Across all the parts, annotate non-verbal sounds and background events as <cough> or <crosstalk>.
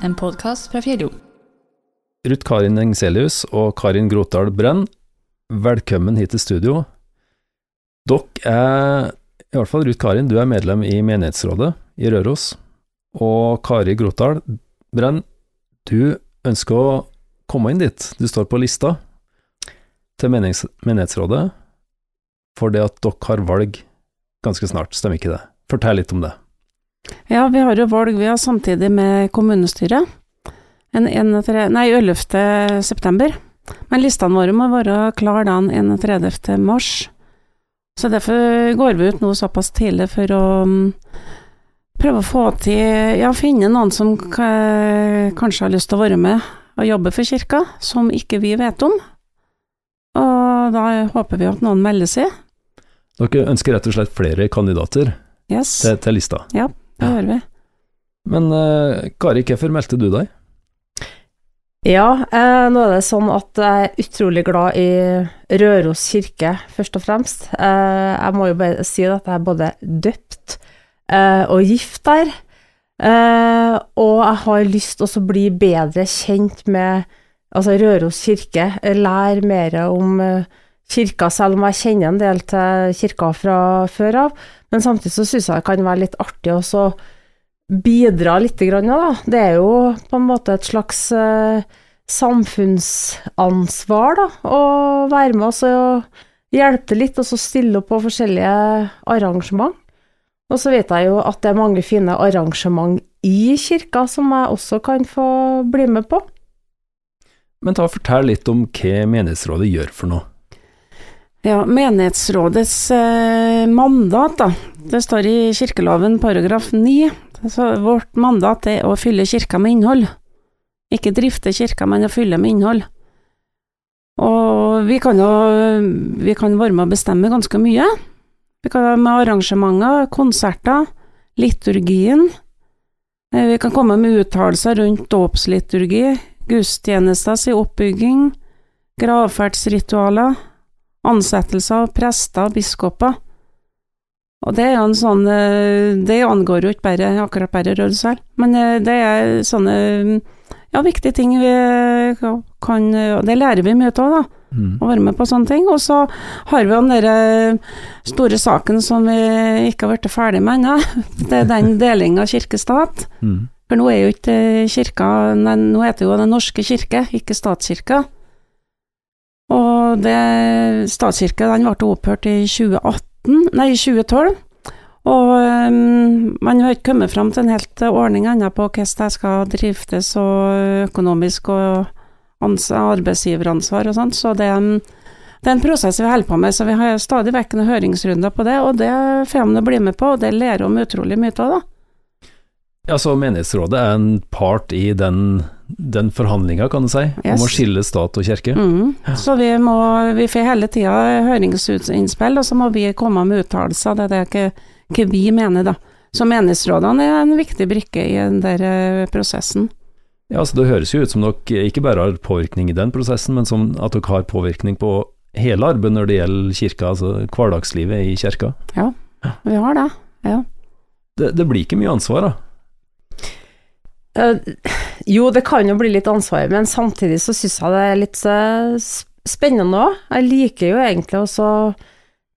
en podkast fra Fjellro. Ruth Karin Engselius og Karin Grotdal Brenn, velkommen hit til studio. Dere er, i hvert fall Ruth Karin, du er medlem i menighetsrådet i Røros. Og Kari Grotdal Brenn, du ønsker å komme inn dit. Du står på lista til menighets menighetsrådet for det at dere har valg ganske snart, stemmer ikke det? Fortell litt om det. Ja, vi har jo valg vi har samtidig med kommunestyret. En 31, nei, 11. september. Men listene våre må være klare den 31. mars. Så derfor går vi ut nå såpass tidlig for å um, prøve å få til Ja, finne noen som kanskje har lyst til å være med og jobbe for kirka, som ikke vi vet om. Og da håper vi at noen melder seg. Dere ønsker rett og slett flere kandidater yes. til, til lista? Ja, det gjør vi. Men uh, Kari, hvorfor meldte du deg? Ja, eh, nå er det sånn at jeg er utrolig glad i Røros kirke, først og fremst. Eh, jeg må jo bare si at jeg er både døpt eh, og gift der. Eh, og jeg har lyst til å bli bedre kjent med altså Røros kirke, lære mer om eh, kirka, selv om jeg kjenner en del til kirka fra før av. Men samtidig så syns jeg det kan være litt artig også bidra litt, da. Det er jo på en måte et slags uh, samfunnsansvar, da, å være med oss og hjelpe til litt, og så stille opp på forskjellige arrangement. Og så vet jeg jo at det er mange fine arrangement i kirka som jeg også kan få bli med på. Men ta og fortell litt om hva menighetsrådet gjør for noe. Ja, menighetsrådets eh, mandat, da. Det står i kirkeloven paragraf 9. Så vårt mandat er å fylle kirka med innhold. Ikke drifte kirka, men å fylle med innhold. Og vi kan jo vi kan være med å bestemme ganske mye. Vi kan være med arrangementer, konserter, liturgien. Eh, vi kan komme med uttalelser rundt dåpsliturgi, gudstjenesters oppbygging, gravferdsritualer, ansettelser av prester biskoper. Og det er jo en sånn eh, Det angår jo ikke bare akkurat bare Rødsel, men eh, det er sånne ja, viktige ting vi kan det lærer vi mye av, da. Mm. Å være med på sånne ting. Og så har vi jo den derre store saken som vi ikke har blitt ferdig med ennå. <laughs> Det er den delinga av kirke-stat. Mm. For nå er jo ikke kirka Nå heter jo Den norske kirke, ikke statskirka. Og det statskirka den ble opphørt i 2018 nei 2012. Og um, man har ikke kommet fram til en helt ordning ennå på hvordan det skal driftes og økonomisk og arbeidsgiveransvar og sånt, så det, det, er en prosess vi holder på med. Så vi har stadig vekk noen høringsrunder på det, og det får de bli med på, og det lærer om utrolig mye av, da. Ja, så menighetsrådet er en part i den, den forhandlinga, kan du si, yes. om å skille stat og kirke? Mm. Ja. Så vi må, vi får hele tida høringsinnspill, og så må vi komme med uttalelser. Det er det ikke vi mener, da. Så menighetsrådene er en viktig brikke i den der eh, prosessen. Ja, så Det høres jo ut som dere ikke bare har påvirkning i den prosessen, men som at dere har påvirkning på hele arbeidet når det gjelder kirka, altså hverdagslivet i kirka? Ja, vi har det. Ja. Det, det blir ikke mye ansvar, da? Uh, jo, det kan jo bli litt ansvar, men samtidig så syns jeg det er litt uh, spennende òg. Jeg liker jo egentlig også å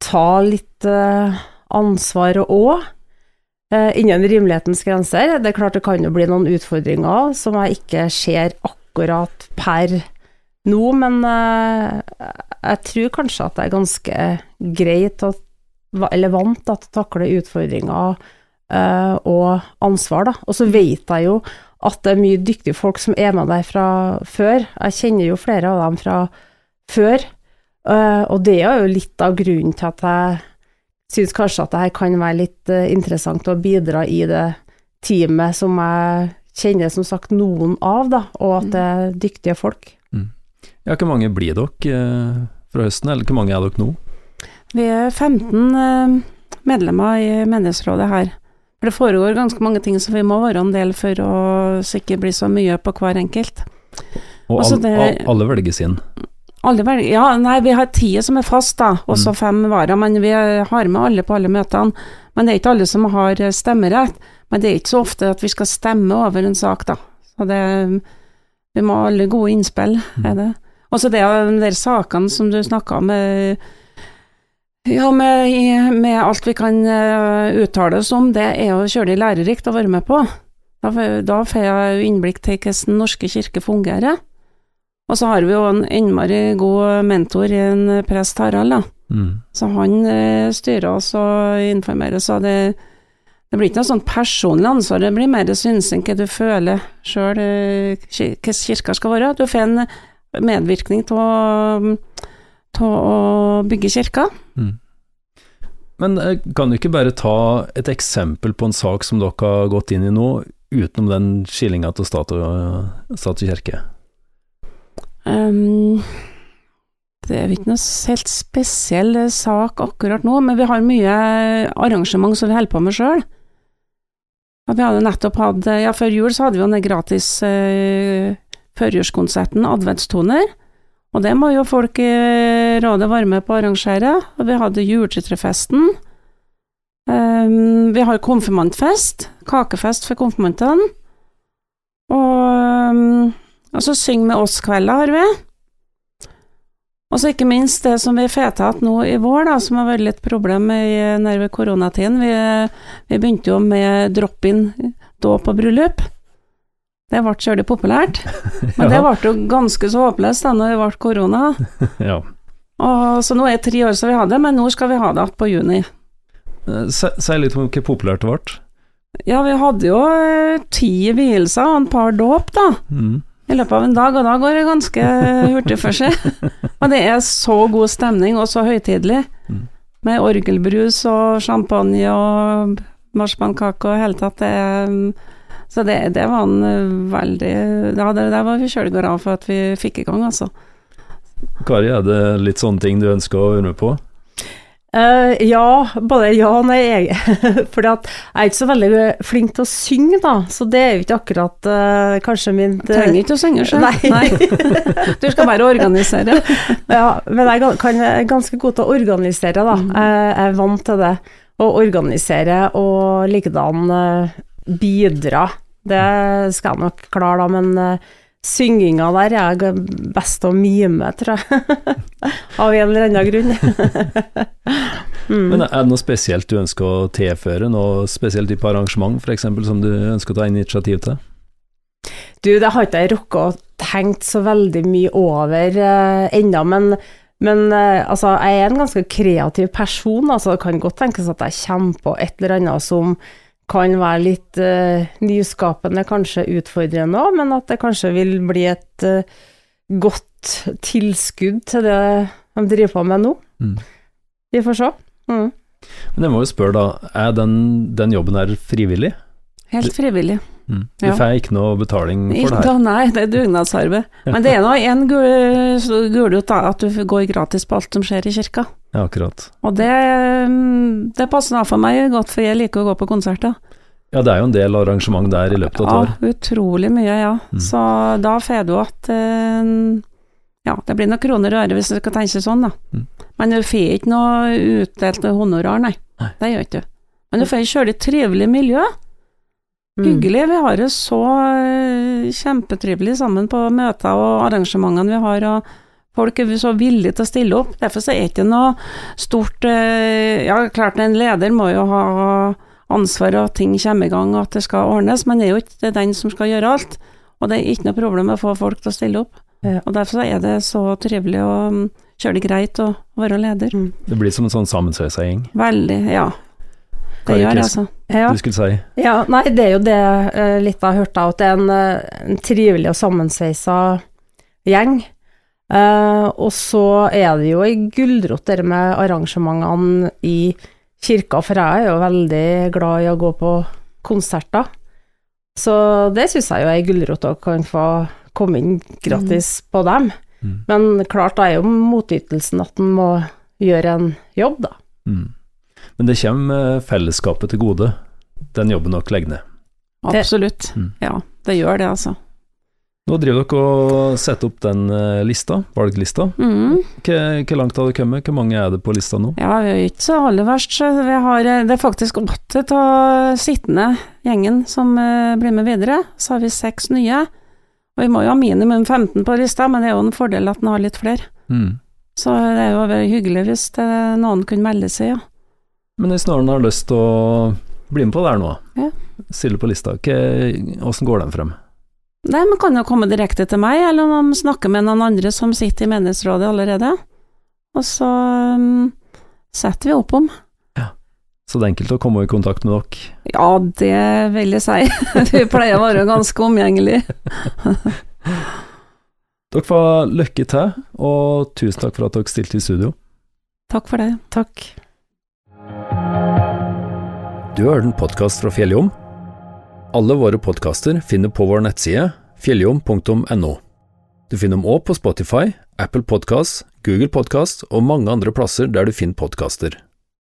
ta litt uh, ansvar òg, innen rimelighetens grenser. Det er klart det kan jo bli noen utfordringer som jeg ikke ser akkurat per nå, men jeg tror kanskje at det er ganske greit å, eller vant til å takle utfordringer og ansvar, da. Og så vet jeg jo at det er mye dyktige folk som er med der fra før. Jeg kjenner jo flere av dem fra før, uh, og det er jo litt av grunnen til at jeg syns kanskje at det her kan være litt uh, interessant å bidra i det teamet som jeg kjenner som sagt noen av, da, og at det er dyktige folk. Mm. Ja, hvor mange blir dere fra høsten, eller hvor mange er dere nå? Vi er 15 medlemmer i menighetsrådet her. For det foregår ganske mange ting, så vi må være en del for å sikkert bli så mye på hver enkelt. Og all, det, alle velges inn? Alle velger, ja, nei, vi har ti som er fast, da, og så mm. fem varer. Men vi har med alle på alle møtene. Men det er ikke alle som har stemmerett. Men det er ikke så ofte at vi skal stemme over en sak, da. Så det Vi må ha alle gode innspill, er det. Og så det de der sakene som du snakka om med ja, med, med alt vi kan uh, uttale oss om, det er jo kjølig lærerikt å være med på. Da, da får jeg innblikk til hvordan Den norske kirke fungerer. Og så har vi jo en innmari god mentor i en prest Harald, da. Mm. Så han eh, styrer oss og informerer, så det, det blir ikke noe sånn personlig ansvar, det blir mer synsing hva du føler sjøl eh, hvordan kirka skal være. Du får en medvirkning til å bygge kirka. Mm. Men eh, kan du ikke bare ta et eksempel på en sak som dere har gått inn i nå, utenom den skillinga til stat og, stat og kirke? Um, det er ikke noe helt spesiell eh, sak akkurat nå, men vi har mye arrangement som vi holder på med sjøl. Vi hadde nettopp hatt, eh, ja før jul så hadde vi jo den gratis eh, førjulskonserten Adventstoner, og det må jo folk i rådet var med på å arrangere. Og vi hadde juletrefesten. Um, vi har konfirmantfest, kakefest for konfirmantene. Og um, og så syng med oss-kvelder har vi. Og så ikke minst det som vi får til nå i vår, da, som har vært litt problem i nær ved koronatiden. Vi, vi begynte jo med drop-in dåp og bryllup. Det ble kjølig populært. <laughs> Men det ble jo ganske så håpløst da når det ble korona. <laughs> ja. Og, så nå er det tre år siden vi hadde det, men nå skal vi ha det igjen på juni. Eh, Si litt om hvor populært det ble. Ja, vi hadde jo eh, ti vielser og en par dåp, da. Mm. i løpet av en dag, og da går det ganske <laughs> hurtig for seg. Og det er så god stemning, og så høytidelig. Mm. Med orgelbrus og champagne og marsipankake og hele tatt. Det, så det, det var en eh, veldig Ja, det, det var vi sjøl glad for at vi fikk i gang, altså. Kari, er det litt sånne ting du ønsker å være med på? Uh, ja, både ja og nei. Jeg, <laughs> fordi at jeg er ikke så veldig flink til å synge, da, så det er jo ikke akkurat uh, kanskje min uh, trenger ikke å synge sjøl. Nei. <laughs> Du skal bare organisere. <laughs> Ja, men jeg kan, er ganske god til å organisere, da. Mm. Jeg er vant til det. Å organisere og likedan eh, bidra. Det skal jeg nok klare, da, men synginga der er jeg best til å mime, tror jeg. <laughs> Av en eller annen grunn. <laughs> mm. Men er det noe spesielt du ønsker å tilføre, noe spesielt type arrangement f.eks. som du ønsker å ta initiativ til? Du, det har ikke jeg rukket å tenke så veldig mye over uh, ennå, men, men eh, altså, jeg er en ganske kreativ person. Altså, det kan godt tenkes at jeg kommer på et eller annet som kan være litt uh, nyskapende, kanskje utfordrende òg, men at det kanskje vil bli et uh, godt tilskudd til det de driver på med nå. Mm. Vi får se. Mm. Men jeg må jo spørre, da, er den, den jobben her frivillig? Helt frivillig. Mm. Du Ja. får ikke noe betaling for Ikke, det her? nei, det er dugnadsarbeid. Men det er nå en gul- gulrot da, at du går gratis på alt som skjer i kirka. Ja, akkurat. Og det, mm, det passer da for meg godt, for jeg liker å gå på konserter. Ja, det er jo en del arrangement der i løpet av et år. Ja, utrolig mye, ja. Mm. Så da får du at eh, Ja, det blir noen kroner og øre hvis du skal tenke sånn, da. Mm. Men du får ikke noe utdelt honorar, nei. Nei. Det gjør ikke du. Men du får et kjølig trivelig miljø. Mm. Hyggelig. Vi har det så eh, kjempetrivelig sammen på møter og arrangementene vi har. og Folk er så villige til å stille opp. Derfor så er det ikke noe stort eh, Ja, klart en leder må jo ha ansvar og at ting kommer i gang og at det skal ordnes, men det er jo ikke den som skal gjøre alt. Og det er ikke noe problem å få folk til å stille opp. Og derfor så er det så trivelig og kjøre det greit å være leder. Mm. Det blir som en sånn sammensveisa gjeng. Veldig, ja. Det gjør det, altså. Ja. Du skulle si Ja, nei, det er jo det eh, litt jeg har hørt, at det er en, eh, en trivelig og sammensveisa gjeng. Eh, og så er det jo ei gulrot, det med arrangementene i kirka, for jeg er jo veldig glad i å gå på konserter. Så det syns jeg jo er ei gulrot å kan få komme inn gratis på dem. Mm. Men klart, da er jo motytelsen at en må gjøre en jobb, da. mm. Men det kommer eh, fellesskapet til gode, den jobben dere legger ned. Absolutt. Mm. Ja, det gjør det, altså. Nå driver dere og setter opp den eh, lista, valglista. Mm. Hvor langt har det kommet? Hvor mange er det på lista nå? Ja, vi er ikke så aller verst. Vi har, eh, det er faktisk åtte av sittende gjengen som eh, blir med videre. Så har vi seks nye. Og vi må jo ha minimum 15 på lista, men det er jo en fordel at en har litt flere. Mm. Så det er jo hyggelig hvis noen kunne melde seg, ja. Men hvis noen har lyst til å bli med på det her nå, Ja. stille på lista, åssen går den frem? Nei, man kan jo komme direkte til meg, eller om de snakker med noen andre som sitter i menighetsrådet allerede. Og så um, setter vi opp om. Ja. Så det er enkelt å komme i kontakt med dere. Ja, det vil jeg si. <laughs> vi pleier å være ganske omgjengelige. <laughs> Dere får lykke til, og tusen takk for at dere stilte i studio. Takk for det. Takk. Du har hørt en podkast fra Fjelljom. Alle våre podkaster finner på vår nettside fjelljom.no. Du finner dem òg på Spotify, Apple Podkast, Google Podkast og mange andre plasser der du finner podkaster.